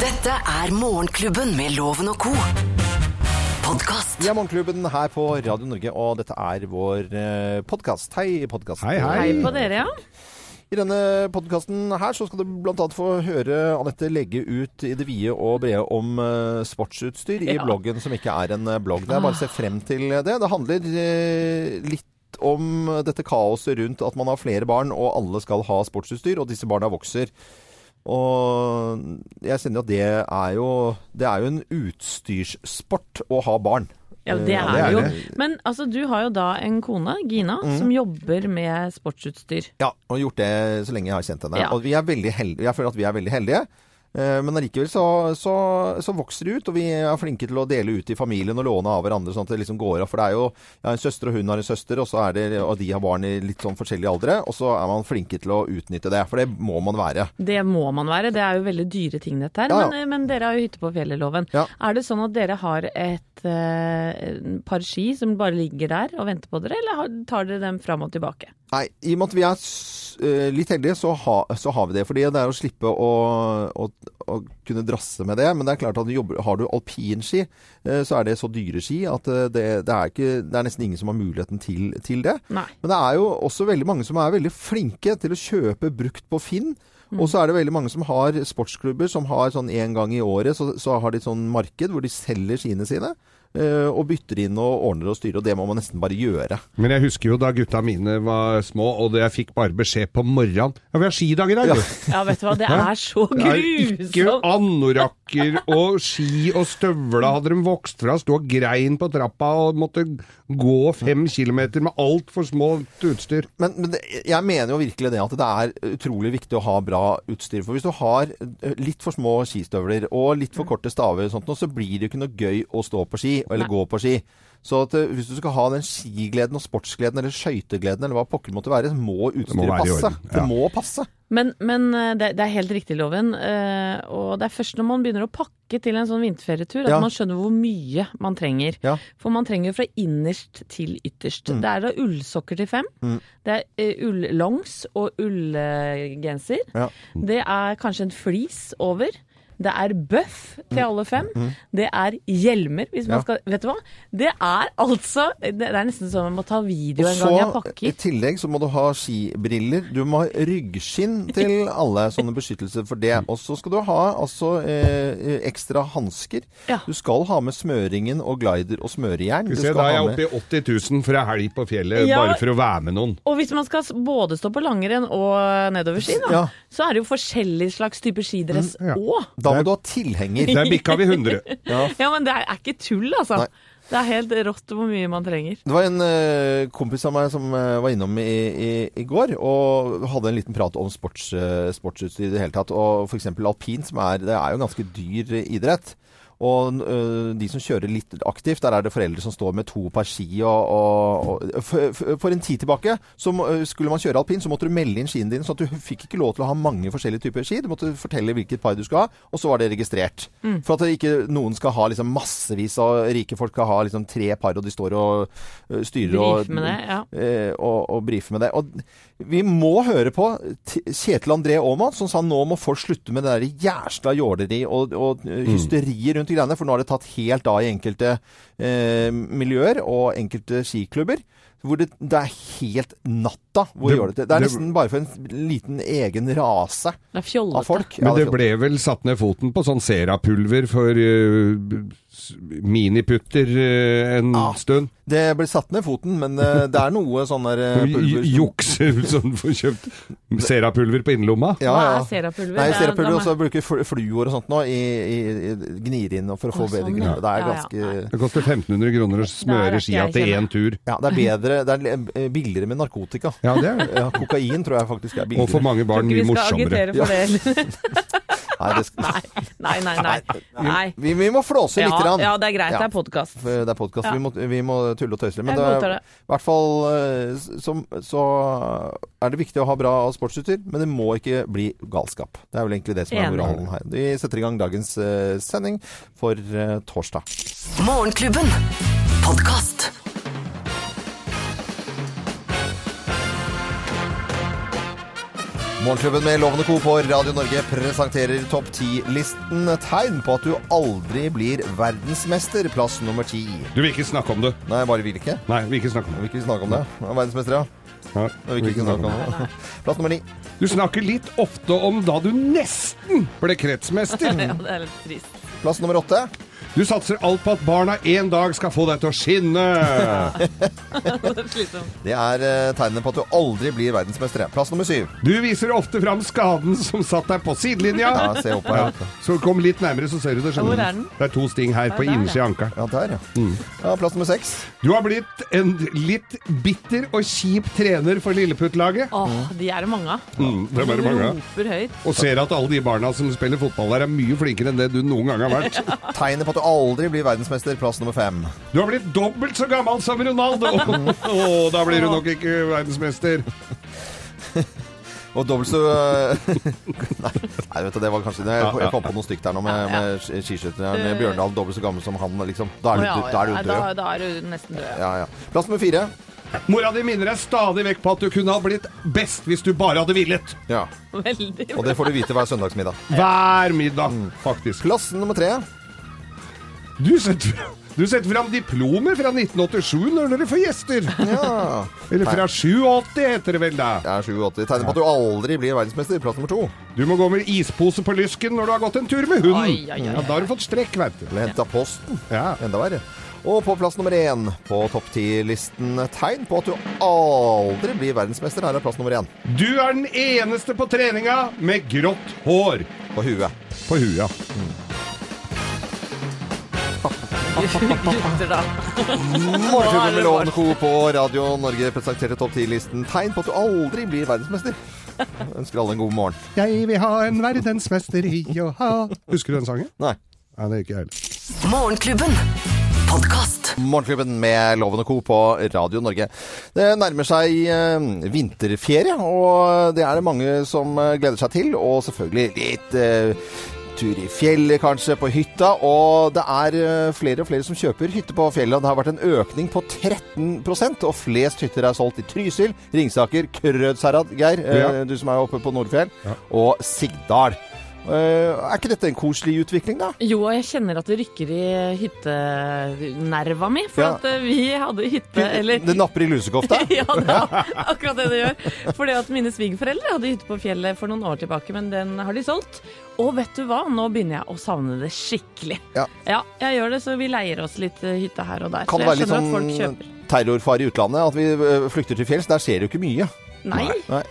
Dette er Morgenklubben med Loven og co. Podcast. Vi er Morgenklubben her på Radio Norge, og dette er vår eh, podkast. Hei, podkast. Hei, hei. Hei på dere, ja. I denne podkasten her så skal du bl.a. få høre Anette legge ut i det vide og brede om eh, sportsutstyr i Ja. bloggen som ikke er en eh, blogg. Det er bare å se frem til det. Det handler eh, litt om dette kaoset rundt at man har flere barn, og alle skal ha sportsutstyr, og disse barna vokser. Og jeg kjenner at det er jo Det er jo en utstyrssport å ha barn. Ja, det Eh, er det er jo. det. Men altså, du har jo da en kone, Gina, Mm. som jobber med sportsutstyr. Ja, og gjort det så lenge jeg har kjent henne. Ja. Og vi er veldig heldige. Jeg føler at vi er veldig heldige. Eh, Men allikevel så, så, så vokser det ut, og vi er flinke til å dele ut i familien og låne av hverandre, sånn at det liksom går av. For det er jo ja, en søster, og hun har en søster, og, så er det, og de har barn i litt sånn forskjellige aldre. Og så er man flinke til å utnytte det, for det må man være. Det må man være. Det er jo veldig dyre ting, dette her. Ja, ja. Men, men dere har jo hytte på fjellet, Loven. Ja. Er det sånn at dere har et eh, par ski som bare ligger der og venter på dere, eller tar dere dem fram og tilbake? Nei, i og med at vi er eh, litt heldige, så, ha, så har vi det. Fordi det er å slippe å, å, å kunne drasse med det. Men det er klart at du jobber, har du alpinski, eh, så er det så dyre ski at eh, det, det, er ikke, det er nesten ingen som har muligheten til, til det. Nei. Men det er jo også veldig mange som er veldig flinke til å kjøpe brukt på Finn. Og så er det veldig mange som har sportsklubber som har sånn en gang i året, så, så har de sånn marked hvor de selger skiene sine. Eh, Og bytter inn og ordner og styrer, og det må man nesten bare gjøre. Men jeg husker jo da gutta mine var små, og jeg fikk bare beskjed på morgenen Ja, vi har skidag i dag, du. Ja, vet du hva, det er så er ikke grusomt! Anorakker og ski og støvler hadde de vokst fra, sto og grein på trappa og måtte gå fem kilometer med altfor smått utstyr. Men, men det, jeg mener jo virkelig det at det er utrolig viktig å ha bra utstyr. For hvis du har eh, litt for små skistøvler og litt for korte staver, og sånt, så blir det jo ikke noe gøy å stå på ski eller Nei. gå på ski. Så at, eh, hvis du skal ha den skigleden og sportsgleden eller skøytegleden eller hva pokker måtte være, må utstyret passe. ja. Det må passe. Men, men eh, det, det er helt riktig, Loven. eh, og det er først når man begynner å pakke til en sånn vinterferietur at Ja. man skjønner hvor mye man trenger. Ja. For man trenger fra innerst til ytterst. Det er da ullsokker til fem. Mm. Det er uh, ullongs og ullgenser. Ja. Det er kanskje en flis over. Det er bøff til alle fem. Det er hjelmer, hvis man Mm. Ja. skal Vet du hva? Det er altså Det er nesten sånn man må ta video Og en gang jeg så, i tillegg så må du ha skibriller. Du må ha ryggskinn til alle sånne beskyttelser for det. Og så skal du ha altså eh, ekstra hansker. Ja. Du skal ha med smøringen og glider og smørejern. Skal Du vi se, da er jeg oppe i 80 000 for ei helg på fjellet, Ja. bare for å være med noen. Og hvis man skal både stå på langrenn og nedoverski, da, Ja. så er det jo forskjellige slags type skidress Mm, ja. òg. Da må du ha tilhenger. Der bikka vi 100. Ja. men det er, ikke tull, altså. Nei. Det er helt rått hvor mye man trenger. Det var en uh, kompis av meg som uh, var innom i, i, i går og hadde en liten prat om sports, uh, sportsutstyr i det hele tatt. Og f.eks. alpin, som er, det er jo en ganske dyr idrett. Og øh, de som kjører litt aktivt, der er det foreldre som står med to par ski. Og, og, og for, for- for en tid tilbake så øh, skulle man kjøre alpin, så måtte du melde inn skiene dine. Så at du fikk ikke lov til å ha mange forskjellige typer ski. Du måtte fortelle hvilket par du skal ha, og så var det registrert. For at ikke noen skal ha liksom massevis av rike folk skal ha liksom tre par, og de står og øh, styrer og, det, ja. eh, og, og brifer med det. Og vi må høre på Kjetil André Aamodt, som sa nå må folk slutte med det der jæsla jåleri og, og eh, hysteriet rundt de greiene, for nå har det tatt helt av i enkelte eh, miljøer og enkelte skiklubber. Hvor det, det er helt natta hvor Det- gjør det til. Det er det- nesten bare for en liten egen rase Det er av folk. Ja, Men det ble vel satt ned foten på sånn serapulver for uh, miniputter uh, en Ja. stund. Det blir satt ned foten, men eh, det er noe sånn der eh, pulver som- Jukse sånn for kjøpt serapulver på innerlomma. Ja, Hva er serapulver? Nei, er- serapulver og så bruker vi fluor og sånt nå i, i, i gnir inn for å få bedre sånn, ja. Det er Ja, ja. ganske Det koster 1500 kroner å smøre skia til én tur. Ja, det er bedre. Det er eh, billigere med narkotika. Ja, det er det. Ja, kokain tror jeg faktisk er billigere. Og for mange Tror barn ikke vi skal morsommere. agitere for det. Nei, det skal, Nei, nei, nei. nei. vi, vi må flåse litt. Ja, grann. ja, det er greit. Ja. Det er podkast. Det er podkast. Ja. Vi, må, vi må tulle og tøyse litt. Men det er, det. i hvert fall eh, så, så er det viktig å ha bra sportsutstyr, men det må ikke bli galskap. Det er vel egentlig det som er moralen her. Vi setter i gang dagens eh, sending for eh, torsdag. Morgenklubben. Podkast. Morgenklubben med Lovende Co. på Radio Norge presenterer topp 10-listen. Tegn på at du aldri blir verdensmester. Plass nummer ti. Du vil ikke snakke om det. Nei, bare vil ikke. Nei, vi vil ikke snakke om det. vil ikke snakke om det. Er verdensmester, ja. Nei, Jeg vil ikke snakke om det. Plass nummer ni. Du snakker litt ofte om da du nesten ble kretsmester. Ja, det er litt trist. Plass nummer åtte. Du satser alt på at barna en dag skal få deg til å skinne. Det er. Det er eh, tegnet på at du aldri blir verdensmester. Plass nummer syv. Du viser ofte fram skaden som satt deg på sidelinja. Ja, se opp her. Ja, Så kom litt nærmere, så ser du det. skjønner Hvor er den? Det er to sting her på innsida av ankelen. ja der, ja. Mm. ja. Plass nummer seks. Du har blitt en litt bitter og kjip trener for Lilleputt-laget. Åh, de er det mange av. Mm, det er bare mange. Roper høyt. Og ser at alle de barna som spiller fotball der, er mye flinkere enn det du noen gang har vært. Tegnet på at du aldri bli verdensmester. Plass nummer fem. Du har blitt dobbelt så gammel som Ronaldo! Å, da blir du nok ikke verdensmester. Og dobbelt så Nei, nei, vet du, det var kanskje. Jeg jeg kom på noe stygt her nå med, med skiskytteren Bjørndal. Dobbelt så gammel som han, liksom. Da er du, da er du død. da er du nesten død. Ja, ja. Plass nummer fire. Mora di minner deg stadig vekk på at du kunne ha blitt best hvis du bare hadde villet. Ja. Veldig. Og det får du vite hver søndagsmiddag. Hver middag, faktisk. Plass nummer tre. Du setter, du setter fram diplomer fra 1987 når dere får gjester. Ja. Eller fra 87, heter det vel da. Ja, er 87. Tegner på at du aldri blir verdensmester. Plass nummer to. Du må gå med ispose på lysken når du har gått en tur med hunden. Oi, oi, oi. Ja, da har du fått strekk, vet du. Eller henta posten. Ja. Enda verre. Og på plass nummer én på topp ti-listen tegn på at du aldri blir verdensmester. Her er plass nummer én. Du er den eneste på treninga med grått hår På huet. på huet. ja. Gutter, da. Morgenklubben med Loven Co. på Radio Norge presenterte topp 10-listen tegn på at du aldri blir verdensmester. Jeg ønsker alle en god morgen. Jeg vil ha en verdensmester i å ha Husker du den sangen? Nei. Nei, det er ikke jeg heller. Morgenklubben. Podkast. Morgenklubben med Loven og Co. på Radio Norge. Det nærmer seg eh, vinterferie, og det er det mange som eh, gleder seg til. Og selvfølgelig litt eh, tur i fjellet, kanskje, på hytta. Og det er eh, flere og flere som kjøper hytte på fjellet. Det har vært en økning på 13% og flest hytter er solgt i Trysil, Ringsaker, Krødsherad, Geir, eh, Ja. du som er oppe på Nordfjell, Ja. og Sigdal. Eh, er ikke dette en koselig utvikling, da? Jo, og jeg kjenner at det rykker i hyttenerva mi. For Ja. at eh, vi hadde hytte, eller Det napper i lusekofta? ja, det er akkurat det det gjør. Fordi at mine svigerforeldre hadde hytte på fjellet for noen år tilbake, men den har de solgt. Og vet du hva, nå begynner jeg å savne det skikkelig. Ja. jeg gjør det, så vi leier oss litt eh, hytte her og der. Kan det være litt sånn terrorfare i utlandet? At vi flykter til fjells? Der skjer det jo ikke mye. Nei, Nei.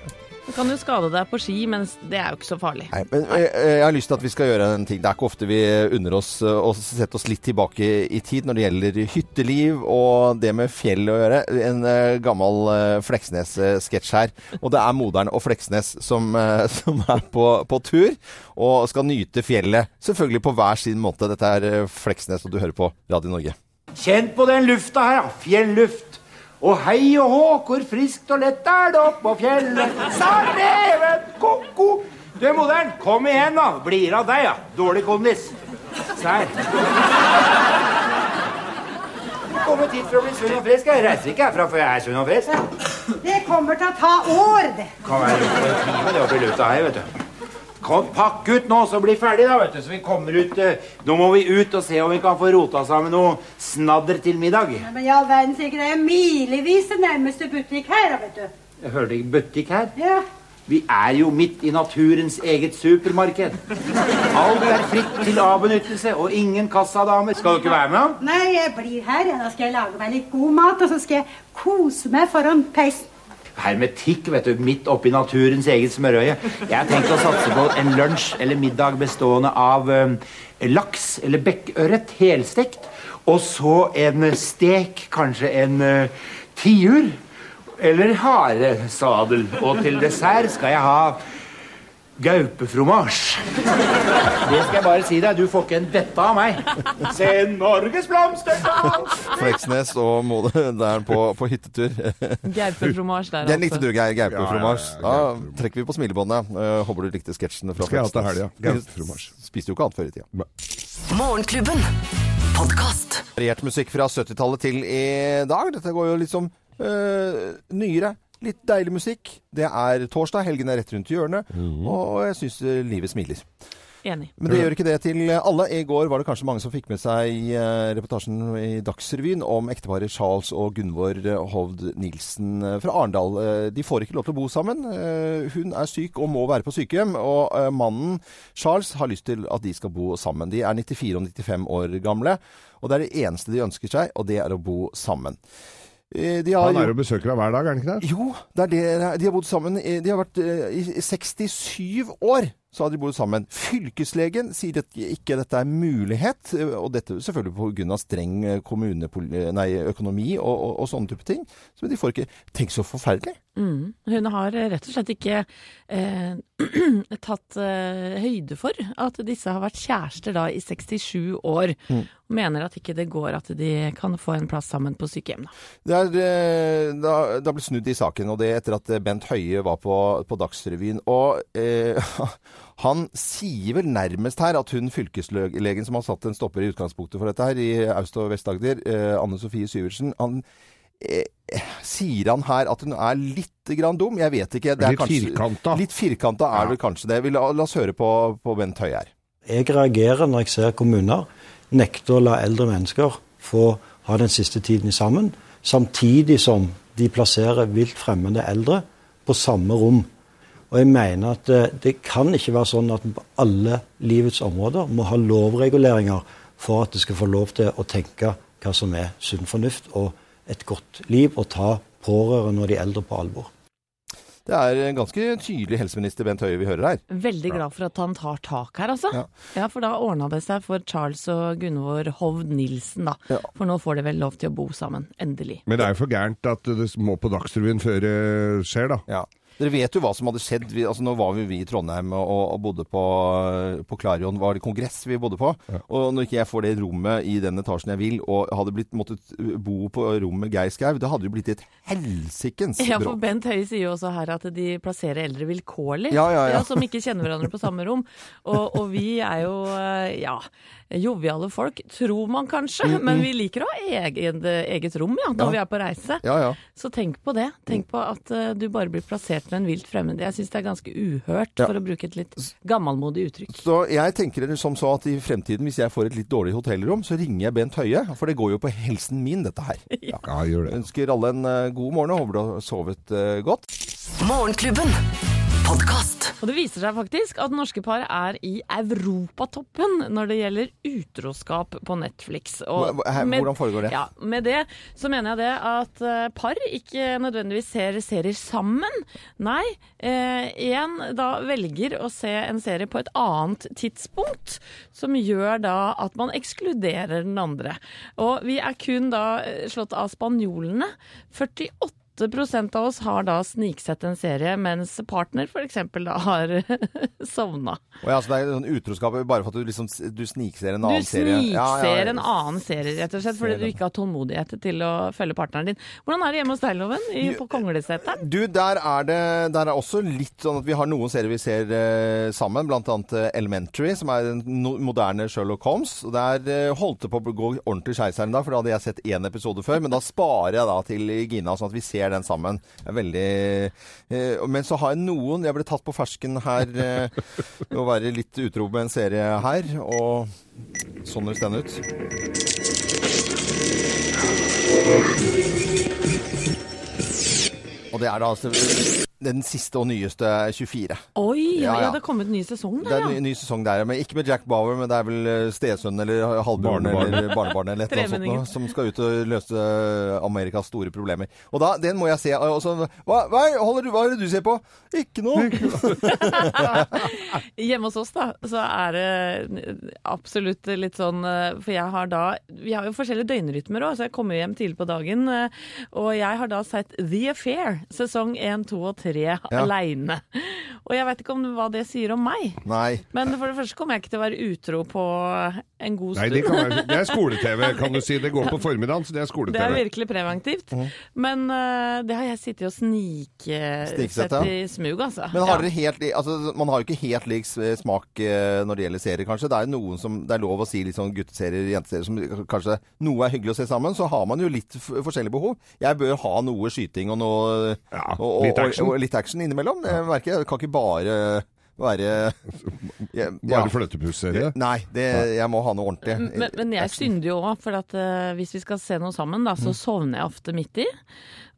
Du kan jo skade deg på ski, men det er jo ikke så farlig. Nei, men jeg, jeg har lyst til at vi skal gjøre en ting. Det er ikke ofte vi unner oss øh, å sette oss litt tilbake i tid når det gjelder hytteliv og det med fjell å gjøre. En gammel Fleksnes-sketsj her. Og det er moderen og Fleksnes som, som er på, på tur og skal nyte fjellet. Selvfølgelig på hver sin måte. Dette er Fleksnes, og du hører på Radio Norge. Kjenn på den lufta her, ja. Fjelluft. Og hei og hå, hvor friskt og lett er det oppå fjellet. Sa reven ko-ko. Du, moderen, kom igjen, da. Blir av deg, ja. Dårlig kondis. Sær. Kommet hit for å bli sunn og frisk. Jeg reiser ikke herfra før jeg er sunn og frisk. Det kommer til å ta år, det. Kan være det oppi lufta her, vet du. Kom, pakk ut nå, så bli ferdig, da, vet du. Så vi kommer ut eh, Nå må vi ut og se om vi kan få rota sammen noe snadder til middag. Ja, Men i all verden, sikkert det er milevis til nærmeste butikk her, da, vet du. Jeg hørte ikke butikk her. Ja. Vi er jo midt i naturens eget supermarked. Alt er fritt til avbenyttelse, og ingen kassadamer. Skal du ikke være med? Nei, jeg blir her. Da skal jeg lage meg litt god mat, og så skal jeg kose meg foran peisen. Hermetikk, vet du, midt oppi naturens eget smørøye. Jeg har tenkt å satse på en lunsj eller middag bestående av eh, laks eller bekkørret helstekt, og så en stek, kanskje en uh, tiur eller haresadel. Og til dessert skal jeg ha gaupefromasj. Det skal jeg bare si deg, du får ikke en dette av meg. Se Norges blomsterdal! Fleksnes og Mode der på, på hyttetur. Gaupefromasj der, altså. Den likte du, Geir. Ja, Gaupefromasj. ja, ja, Da trekker vi på smilebåndet. Uh, håper du likte sketsjene fra Skal jeg ha til Fleksnes. helga. Spiste jo ikke annet før i tida. Morgenklubben. Podkast. Variert musikk fra 70-tallet til i dag. Dette går jo litt som uh, nyere litt deilig musikk. Det er torsdag, helgen er rett rundt hjørnet, mm. og jeg syns livet smiler. Enig. Men det gjør ikke det til alle. I går var det kanskje mange som fikk med seg eh, reportasjen i Dagsrevyen om ekteparet Charles og Gunvor eh, Hovd Nilsen eh, fra Arendal. Eh, De får ikke lov til å bo sammen. Eh, Hun er syk og må være på sykehjem. Og eh, mannen Charles har lyst til at de skal bo sammen. De er 94 og 95 år gamle. Og det er det eneste de ønsker seg, og det er å bo sammen. Eh, De har Han er jo- besøker deg hver dag, er han ikke det? jo, det er det. De har bodd sammen De har vært eh, i 67 år. Så hadde de bodd sammen. Fylkeslegen sier at ikke dette er mulighet, eh, og dette selvfølgelig pga. streng eh, nei, økonomi og, og, og sånne type ting. Så de får ikke Tenk så forferdelig. Mm. Hun har eh, rett og slett ikke eh, tatt eh, høyde for at disse har vært kjærester da i 67 år. Mm. Og mener at ikke det går at de kan få en plass sammen på sykehjem. Da. Det er, det har- blitt snudd i saken, og det etter at Bent Høie var på, på Dagsrevyen. Og eh, han sier vel nærmest her at hun fylkeslegen som har satt en stopper i utgangspunktet for dette her, i Aust- og Vest-Agder, eh, Anne Sofie Syversen, han eh, Sier han her at hun er litt grann dum? Jeg vet ikke. Det er Litt kanskje- firkanta. Litt firkanta er Ja. vel kanskje det. La, la oss høre på, på Bent Høie her. Jeg reagerer når jeg ser kommuner nekte å la eldre mennesker få ha den siste tiden sammen, samtidig som de plasserer vilt fremmede eldre på samme rom. Og jeg mener at eh, det kan ikke være sånn at på alle livets områder må ha lovreguleringer for at det skal få lov til å tenke hva som er sunn fornuft og et godt liv, og ta pårørende og de eldre på alvor. Det er en ganske tydelig helseminister Bent Høie vi hører her. Veldig glad for at han tar tak her, altså. Ja. Ja, For da ordna det seg for Charles og Gunvor Hovd Nilsen, da. Ja. For nå får de vel lov til å bo sammen. Endelig. Men det er jo for gærent at det må på Dagsrevyen før det skjer, da. Ja. Dere vet jo hva som hadde skjedd. Vi, altså, nå var vi, vi i Trondheim og, og bodde på, på Klarion. Var det kongress vi bodde på? Og når ikke jeg får det rommet i den etasjen jeg vil, og hadde blitt, måttet bo på rommet med Geir Skau, det hadde jo blitt et helsikens Ja, for. Bent Høie sier jo også her at de plasserer eldre vilkårlig. Ja, ja, ja. som ikke kjenner hverandre på samme rom. Og, og vi er jo, eh, ja, joviale folk, tror man kanskje. Men vi liker å ha eget, eget rom, ja, når Ja. vi er på reise. Ja, ja. Så tenk på det. Tenk på at uh, du bare blir plassert med en vilt fremmed. Jeg syns det er ganske uhørt, Ja. for å bruke et litt gammelmodig uttrykk. Så jeg tenker som så at i fremtiden, hvis jeg får et litt dårlig hotellrom, så ringer jeg Bent Høie. For det går jo på helsen min, dette her. Ja, gjør det. Ønsker alle en uh, god morgen og håper du har sovet uh, godt. Morgenklubben. Podkast. Og det viser seg faktisk at norske par er i europatoppen når det gjelder utroskap på Netflix. Og med- hvordan foregår det? Ja, Med det så mener jeg det at eh, par ikke nødvendigvis ser serier sammen. Nei, én da velger å se en serie på et annet tidspunkt, som gjør da at man ekskluderer den andre. Og vi er kun da eh, slått av spanjolene. 48 8 av oss har da sniksett en serie, mens partner f.eks. da har sovna. Oh, ja, så det er sånn utroskap bare for at du liksom du snikser en annen serie. snikser Ja, ja, ja. en annen serie, rett og slett, fordi du ikke har tålmodighet til å følge partneren din. Hvordan er det hjemme hos deg, Loven? I- På Kongleseteren? Du, der er det der er også litt sånn at vi har noen serier vi ser uh, sammen, annet eh, Elementary, som er en no moderne Sherlock Holmes. Og Der uh, holdt det på å gå ordentlig skeis her en dag, for da hadde jeg sett én episode før. Men da sparer jeg da til Gina, sånn at vi ser den sammen. jeg er veldig eh, Men så har jeg noen Jeg ble tatt på fersken her eh, å være litt utro med en serie her, og sånn høres den ut. Og det er da altså den siste og nyeste 24. Oi, ja, Ja, ja. ja. det er kommet ny sesong Det er en ny, ny sesong der, men ikke med Jack Bauer, men det er vel eh, stesønnen eller halvbroren eller barnebarnet eller et eller annet sånt noe, som skal ut og løse Amerikas store problemer. Og da, den må jeg se. Og så, hva, hva, holder du, hva er det du ser på? Ikke noe. Hjemme hos oss, da, så er det absolutt litt sånn eh, For jeg har da Vi har jo forskjellige døgnrytmer òg, så jeg kommer hjem tidlig på dagen. eh, Og jeg har da sett The Affair, sesong 1, 2 og 3 tre aleine. Og jeg vet ikke om hva det sier om meg. Nei. Men for det første kommer jeg ikke til å være utro på en god Nei, stund. det, kan være, det er skole-TV, kan du si. Det går på formiddagen, så det er Det er virkelig preventivt. Men uh, det har jeg sittet og sniksett ja. i smug, altså. Men har Ja. dere helt, altså, man har jo ikke helt lik smak eh, når det gjelder serier, kanskje. Det er jo noen som, det er lov å si litt sånn gutteserier, jenteserier, som kanskje noe er hyggelig å se sammen. Så har man jo litt f forskjellige behov. Jeg bør ha noe skyting og noe Ja, og, og, litt action. Og, og litt action innimellom. Jeg merker jeg kan ikke bare være jeg, ja. Bare fløtepusserie. Nei, det, jeg må ha noe ordentlig. Men, men jeg synder jo òg, for at uh, hvis vi skal se noe sammen, da, så sovner jeg ofte midt i.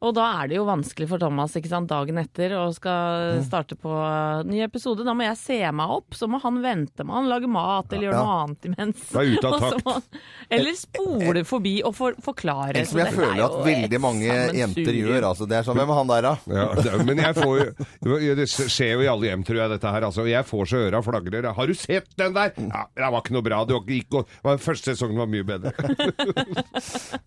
Og da er det jo vanskelig for Thomas ikke sant, dagen etter og skal starte på eh, ny episode. Da må jeg se meg opp, så må han vente med han lage mat eller gjøre Ja. noe annet imens. Da er ute av takt. han- Eller spole forbi og for, forklare. En som jeg er føler at veldig mange jenter gjør. Altså. Det er sånn, Hvem er han der, da? Ja, det, men jeg får jo Det skjer jo i alle hjem, tror jeg, dette her. Altså, jeg får så øra flagrer. Har du sett den der? Ja, det var ikke noe bra. Det gikk, og- første sesongen var mye bedre.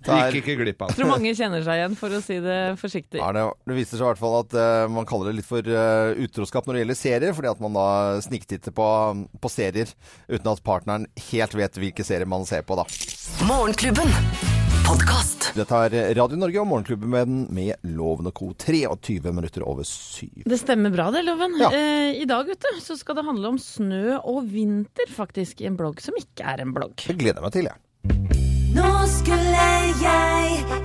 Gikk ikke glipp av Jeg tror mange kjenner seg igjen, for å si det forsiktig. Ja, det, det viser seg i hvert fall at uh, man kaller det litt for uh, utroskap når det gjelder serier, fordi at man da sniktitter på, på serier uten at partneren helt vet hvilke serier man ser på, da. Morgenklubben. Podkast. Dette er Radio Norge og Morgenklubben med, den med Loven og Co. 23 minutter over syv. Det stemmer bra det, Loven. Ja. Eh, I dag vet du, så skal det handle om snø og vinter, faktisk, i en blogg som ikke er en blogg. Det gleder jeg meg til, jeg. Nå skulle jeg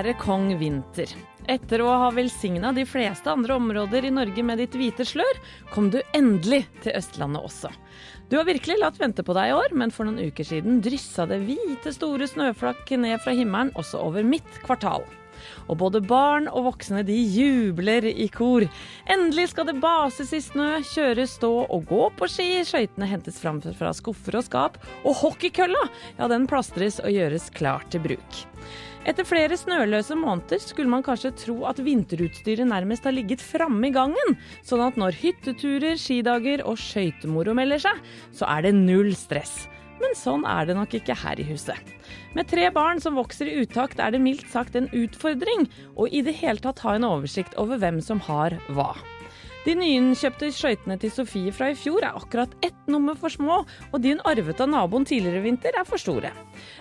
Kjære kong Vinter. Etter å ha velsigna de fleste andre områder i Norge med ditt hvite slør, kom du endelig til Østlandet også. Du har virkelig latt vente på deg i år, men for noen uker siden dryssa det hvite, store snøflakk ned fra himmelen også over mitt kvartal. Og både barn og voksne de jubler i kor. Endelig skal det bases i snø, kjøres, stå og gå på ski. Skøytene hentes fram fra skuffer og skap. Og hockeykølla, ja den plastres og gjøres klar til bruk. Etter flere snøløse måneder skulle man kanskje tro at vinterutstyret nærmest har ligget framme i gangen, sånn at når hytteturer, skidager og skøytemoro melder seg, så er det null stress. Men sånn er det nok ikke her i huset. Med tre barn som vokser i utakt er det mildt sagt en utfordring å i det hele tatt ha en oversikt over hvem som har hva. De nyinnkjøpte skøytene til Sofie fra i fjor er akkurat ett nummer for små, og de hun arvet av naboen tidligere i vinter er for store.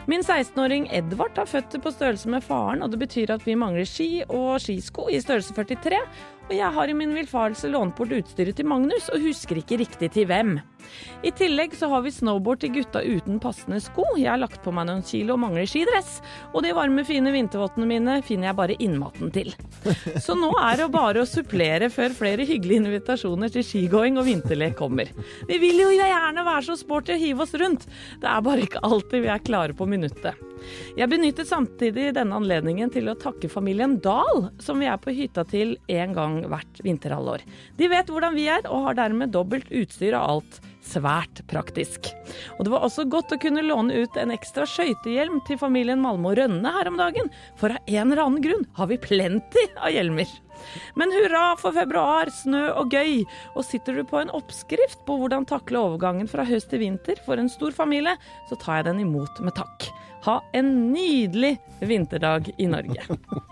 Min 16-åring Edvard har føtter på størrelse med faren, og det betyr at vi mangler ski og skisko i størrelse 43, og jeg har i min villfarelse lånt bort utstyret til Magnus, og husker ikke riktig til hvem. I tillegg så har vi snowboard til gutta uten passende sko, jeg har lagt på meg noen kilo og mangler skidress, og de varme, fine vintervottene mine finner jeg bare innmaten til. Så nå er det bare å supplere før flere hyggelige invitasjoner til skigåing og vinterlek kommer. Vi vil jo gjerne være så sporty og hive oss rundt, det er bare ikke alltid vi er klare på minuttet. Jeg benyttet samtidig denne anledningen til å takke familien Dahl, som vi er på hytta til en gang hvert vinterhalvår. De vet hvordan vi er, og har dermed dobbelt utstyr og alt. Svært praktisk. Og det var også godt å kunne låne ut en ekstra skøytehjelm til familien Malmo Rønne her om dagen, for av en eller annen grunn har vi plenty av hjelmer. Men hurra for februar, snø og gøy! Og sitter du på en oppskrift på hvordan takle overgangen fra høst til vinter for en stor familie, så tar jeg den imot med takk. Ha en nydelig vinterdag i Norge.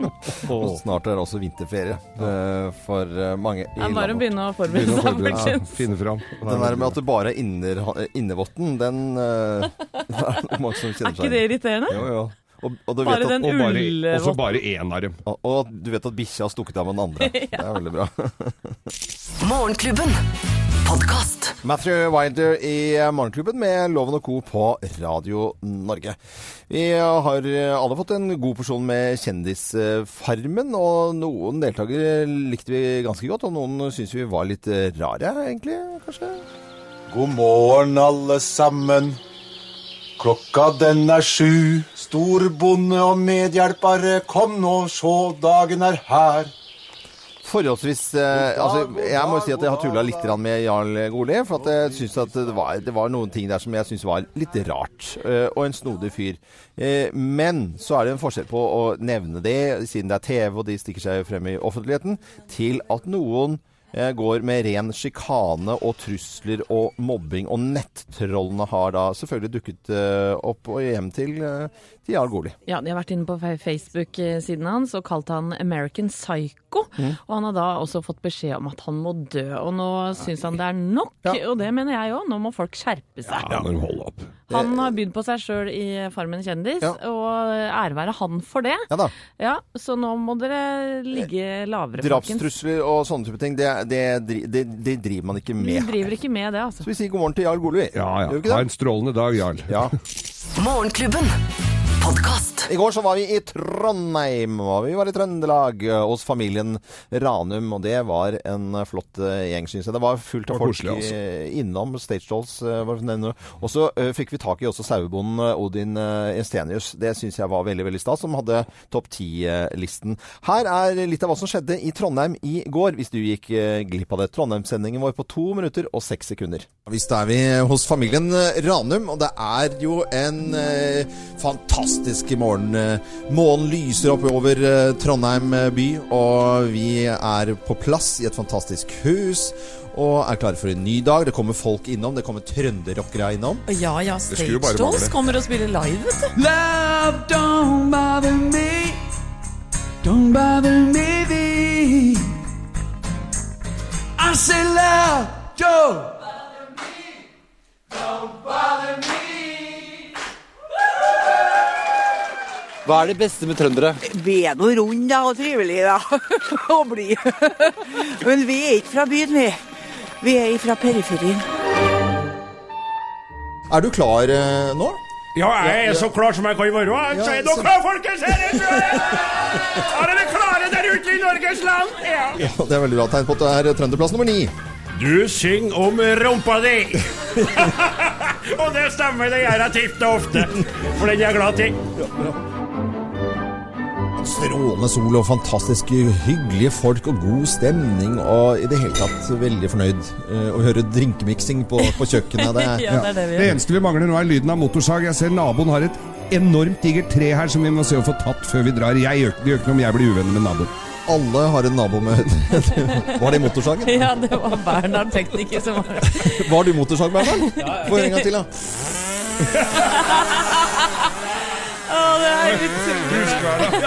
Og snart er også vinterferie eh, for eh, mange i Det er bare å begynne å forberede seg, folkens. Ja. Finne fram. Den der med at det bare er inner, innevotten, den eh, det er mange som kjenner Er ikke det irriterende? Jo, jo. Og, og du Bare vet at, den Og så bare én av dem. og, og du vet at bikkja har stukket av med den andre. Det er veldig bra. Morgenklubben. Podkast. Matthew Wilder i Morgenklubben med Loven og Co. på Radio Norge. Vi har alle fått en god porsjon med Kjendisfarmen, og noen deltakere likte vi ganske godt, og noen syns vi var litt rare, egentlig, kanskje? God morgen, alle sammen. Klokka den er sju. Storbonde og medhjelpere, kom nå, sjå, dagen er her. Forholdsvis eh, altså, Jeg må si at jeg har tulla litt med Jarl Goli. For at jeg synes at det var, det var noen ting der som jeg syns var litt rart. eh, og en snodig fyr. Eh, men så er det en forskjell på å nevne det, siden det er TV og de stikker seg frem i offentligheten, til at noen eh, går med ren sjikane og trusler og mobbing. Og nettrollene har da selvfølgelig dukket eh, opp og hjem til, eh, til Jarl Goli. Ja, De har vært inne på Facebook-siden hans og kalt han American Psycho. Mm. Og han har da også fått beskjed om at han må dø. Og nå syns han det er nok, og det mener jeg òg. Nå må folk skjerpe seg. Ja, men hold opp. Han har bydd på seg sjøl i Farmen kjendis, og ære være han for det. Ja da. Ja, Så nå må dere ligge lavere, folkens. Drapstrusler og sånne type ting, det, det, det, det driver man ikke Vi med. driver ikke med det, altså. Så vi sier god morgen til Jarl Goli. Ja, ja. Gjør vi ikke Ha en strålende dag, Jarl. Ja. Morgenklubben. Podkast. I går så var vi i Trondheim, og vi var i Trøndelag eh, hos familien Ranum, og det var en flott eh, gjeng, synes jeg. Det var fullt av var folk koselig, altså. eh, innom Stage Dolls. Og så fikk vi tak i også sauebonden Odin Estenius. Det syns jeg var veldig veldig stas, som hadde topp ti-listen. Her er litt av hva som skjedde i Trondheim i går, hvis du gikk glipp av det. Trondheim-sendingen vår på to minutter og seks sekunder. Visst er vi hos familien Ranum, og det er jo en eh, fantastisk morgen. Eh, Månen lyser opp over eh, Trondheim eh, by, og vi er på plass i et fantastisk hus. Og er klare for en ny dag. Det kommer folk innom. Det kommer trønderrockere innom. Ja ja, Stage Dolls kommer og spiller live, vet du. Love, don't bother me. Don't bother me. thee. I say love, don't. Hva er det beste med trøndere? Vi er noe runde da, og trivelige da, å bli. Men vi er ikke fra byen, vi. Vi er fra periferien. Er du klar eh, nå? Ja, jeg er så klar som jeg kan være. Ja, Så er dere klare, folkens? Her er dere! Er dere klare der ute i Norges land? Ja. Ja, det er veldig bra tegn på at det er trønderplass nummer ni. Du synger om rumpa di. og det stemmer, det gjør jeg titt og ofte. For den er jeg glad til. Strålende sol og fantastisk hyggelige folk og god stemning. Og i det hele tatt veldig fornøyd eh, å høre drinkmiksing på, på kjøkkenet. Det er, Ja, det er det vi Det eneste vi mangler nå er lyden av motorsag. Jeg ser naboen har et enormt digert tre her som vi må se å få tatt før vi drar. Jeg gjør, det gjør ikke noe om jeg blir uvenner med naboen. Alle har en nabo med Var det motorsagen? Ja, det var Bernhard tekniker som var. Var du motorsag, Bernhard? ja Få en gang til, da. Å, det er utrolig.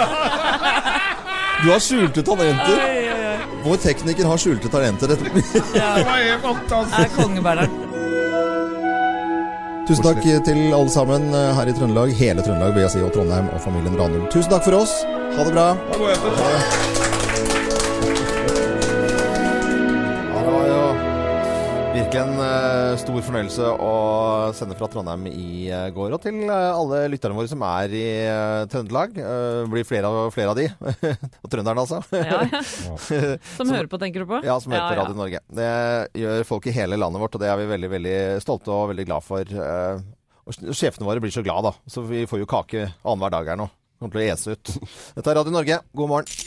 Du har skjulte talenter. Oi, oi, oi. Vår tekniker har skjulte talenter. Ja. Det var helt fantastisk. Er konge-Bernhard. Tusen takk til alle sammen eh, her i Trøndelag. Hele Trøndelag, vil jeg si, og Trondheim og familien Ranum. Tusen takk for oss. Ha det bra. Da går virkelig en uh, stor fornøyelse å sende fra Trondheim i uh, går. Og til uh, alle lytterne våre som er i Trøndelag. Uh, blir flere og flere av de. og trønderne, altså. Ja, ja. Som hører på, tenker du på? Ja, som hører på Ja, ja. Radio Norge. Det gjør folk i hele landet vårt, og det er vi veldig veldig stolte og veldig glad for. Og sjefene våre blir så glad, da. Så vi får jo kake annenhver dag her nå. Kommer til å ese ut. Dette er Radio Norge. God morgen.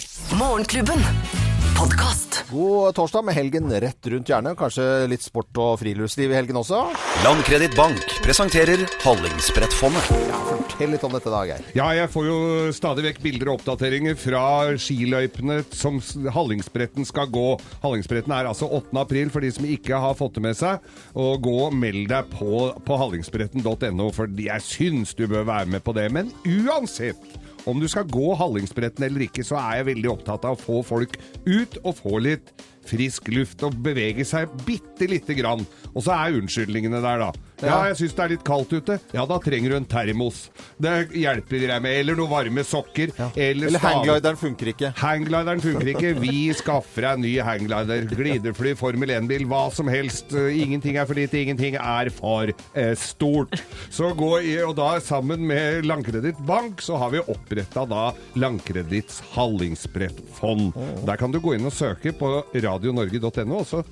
Morgenklubben. Podkast. God torsdag med helgen rett rundt hjernen. Kanskje litt sport og friluftsliv i helgen også. Landkreditt Bank presenterer Hallingsbrettfondet. Ja, fortell litt om dette, da, Geir. Ja, jeg får jo stadig vekk bilder og oppdateringer fra skiløypene som Hallingsbretten skal gå. Hallingsbretten er altså 8. april for de som ikke har fått det med seg. Og gå og meld deg på, på hallingsbretten.no, for jeg syns du bør være med på det. Men uansett om du skal gå Hallingsbretten eller ikke, så er jeg veldig opptatt av å få folk ut og få litt frisk luft og bevege seg bitte lite grann. Og så er unnskyldningene der, da. Ja, jeg syns det er litt kaldt ute. Ja, da trenger du en termos. Det hjelper deg med. Eller noen varme sokker. Eller, Eller stav- hangglideren funker ikke. Hangglideren funker ikke. Vi skaffer deg en ny hanglider. Gliderfly, Formel 1-bil, hva som helst. Eh, Ingenting er for lite, ingenting er for eh, stort. Så gå i, og da sammen med Landkreditt Bank så har vi oppretta da Landkreditts Hallingsbrettfond. Der kan du gå inn og søke på radionorge.no, og så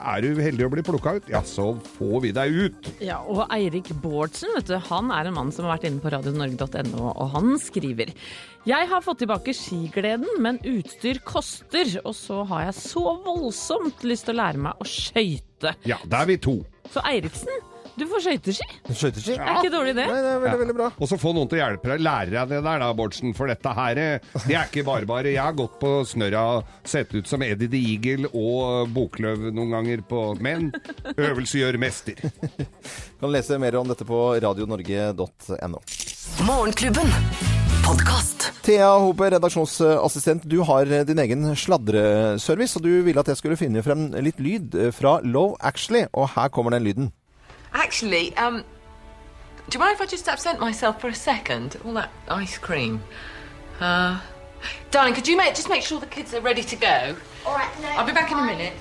er du heldig å bli plukka ut, ja, så får vi deg ut. Ja, og Eirik Bårdsen, vet du, han er en mann som har vært inne på radionorge.no, og han skriver Jeg har fått tilbake skigleden, men utstyr koster, og så har jeg så voldsomt lyst til å lære meg å skøyte. Ja, da er vi to. Så Eiriksen, Du får skøyteski. Skøyteski? Ja. er ikke dårlig, det. Nei, det er veldig, veldig bra. Og så få noen til å hjelpe deg. Lære deg det der da, Bårdsen. For dette her, eh, det er ikke bare bare. Jeg har gått på snørra, sett ut som Eddie the Eagle og Bokløv noen ganger på Men øvelse gjør mester. Kan lese mer om dette på radionorge.no. Morgenklubben. Podcast. Thea Hope, redaksjonsassistent. Du har din egen sladreservice, og du ville at jeg skulle finne frem litt lyd fra Love Actually, og her kommer den lyden. Actually, um, do you mind if I just absent myself for a second? All that ice cream. Uh, darling, could you make, just make sure the kids are ready to go? All right, no, I'll be back in a minute.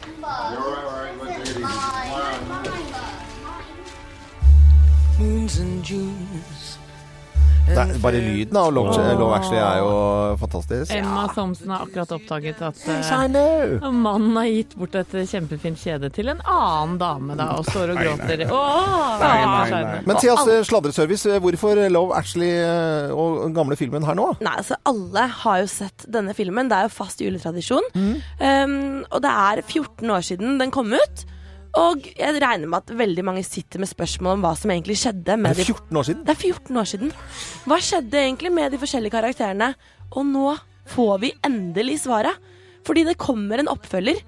Moons and Junes. Det er bare lyden av Love, Love Actually er jo fantastisk. Emma Thomsen har akkurat oppdaget at eh, mannen har gitt bort et kjempefint kjede til en annen dame, da, og står og gråter. Åh, Nei, nei, nei. Men Theas eh, sladreservice, hvorfor Love Actually eh, og den gamle filmen her nå? Nei, altså Alle har jo sett denne filmen. Det er jo fast juletradisjon. Um, og det er 14 år siden den kom ut. Og jeg regner med at veldig mange sitter med spørsmål om hva som egentlig skjedde. Med Er 14 år siden? Det er 14 år siden. Hva skjedde egentlig med de forskjellige karakterene? Og nå får vi endelig svaret. Fordi det kommer en oppfølger.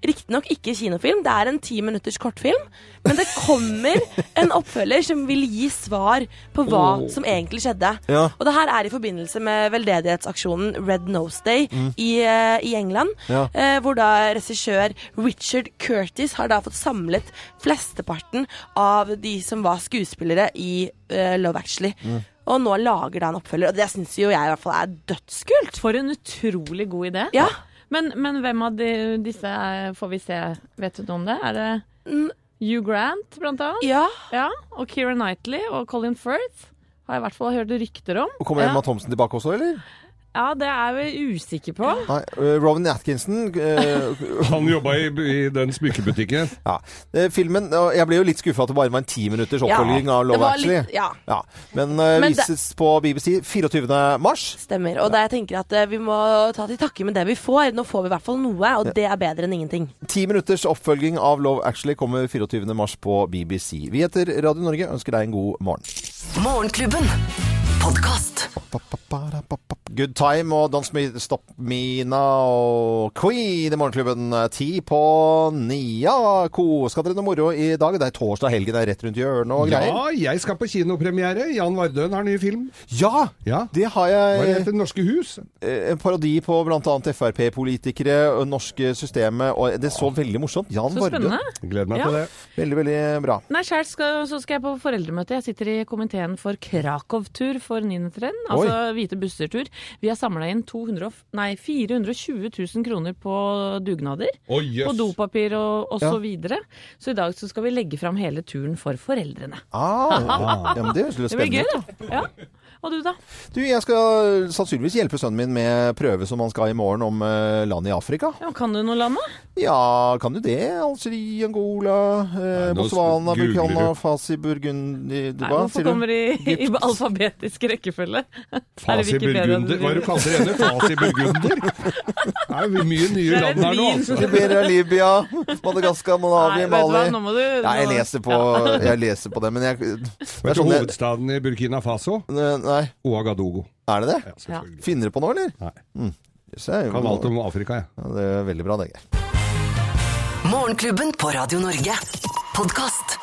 Riktignok ikke kinofilm, det er en ti minutters kortfilm. Men det kommer en oppfølger som vil gi svar på hva oh. som egentlig skjedde. Ja. Og det her er i forbindelse med veldedighetsaksjonen Red Nose Day Mm. i, uh, i England. Ja. Uh, hvor da regissør Richard Curtis har da fått samlet flesteparten av de som var skuespillere i uh, Love Actually. Mm. Og nå lager da en oppfølger, og det syns jo jeg i hvert fall er dødskult. For en utrolig god idé. Ja. Men, men hvem av de, disse er- får vi se? Vet du noe om det? Er det Hugh Grant, blant annet? Ja. ja. Og Keira Knightley og Colin Firth har jeg i hvert fall hørt rykter om. Og Kommer ja. Emma Thompson tilbake også, eller? Ja, det er vi usikker på. Nei, eh, Rowan Atkinson eh, Han jobba i, i den smykkebutikken. Ja. Eh, Filmen Jeg ble jo litt skuffa at det bare var en ti minutters oppfølging Ja, av Love Actually. litt- ja. Men, eh, Men det- vises på BBC 24. mars. Stemmer. Og det jeg tenker at vi må ta til takke med det vi får. Nå får vi i hvert fall noe, og det er bedre enn ingenting. Ti minutters oppfølging av Love Actually kommer 24. mars på BBC. Vi heter Radio Norge, ønsker deg en god morgen. Morgenklubben. Podkast. Good Time og Don't Me Stop Me Now. Queen i Morgenklubben. Ti på ni. Ja, ko. Skal dere noe moro i dag? Det er torsdag, helgen er rett rundt hjørnet og greier. Ja, jeg skal på kinopremiere. Jan Vardøen har ny film. Ja, det har jeg. Hva heter Norske Hus? Eh, En parodi på bl.a. Frp-politikere og norske systemet. Og det så veldig morsomt. Jan Så Vardøen. Gleder meg Ja. til det. Veldig, veldig bra. Nei, selv skal, så skal jeg på foreldremøte. Jeg sitter i komiteen for Krakow-tur for 9. trinn. Oi. Altså hvite busser-tur. Vi har samla inn 200, nei, 420 000 kroner på dugnader. Oh, yes. På dopapir og, og Ja. så videre. Så i dag så skal vi legge fram hele turen for foreldrene. Ah, ja, men det høres litt Det blir spennende gøy, da. Ja. Og du, da? Du, jeg skal sannsynligvis hjelpe sønnen min med prøve som han skal i morgen om landet land i Afrika. Ja, kan du noe land, da? Ja, kan du det? Algerie, Angola, eh, nå Botswana, Burkina. Fasi, Burgundi Nei, hvorfor kommer de i, i alfabetisk rekkefølge? Fasi Burgunder. Hva er det du kaller henne? Fasi Burgunder? Det er jo mye nye land her nå, altså. Liberia, Libya, Madagaskar, Malawi, Nei, hva, Mali nå må du- Ja, jeg leser på, jeg leser på det, men jeg det Vet er du sånn hovedstaden i Burkina Faso? Nei. Ouagadougou. Er det det? Ja. Finner du på noe, eller? Nei. Mm. Yes, jeg- Kan alt om Afrika, jeg. Ja, det er veldig bra, det, Geir. Morgenklubben på Radio Norge. Podkast.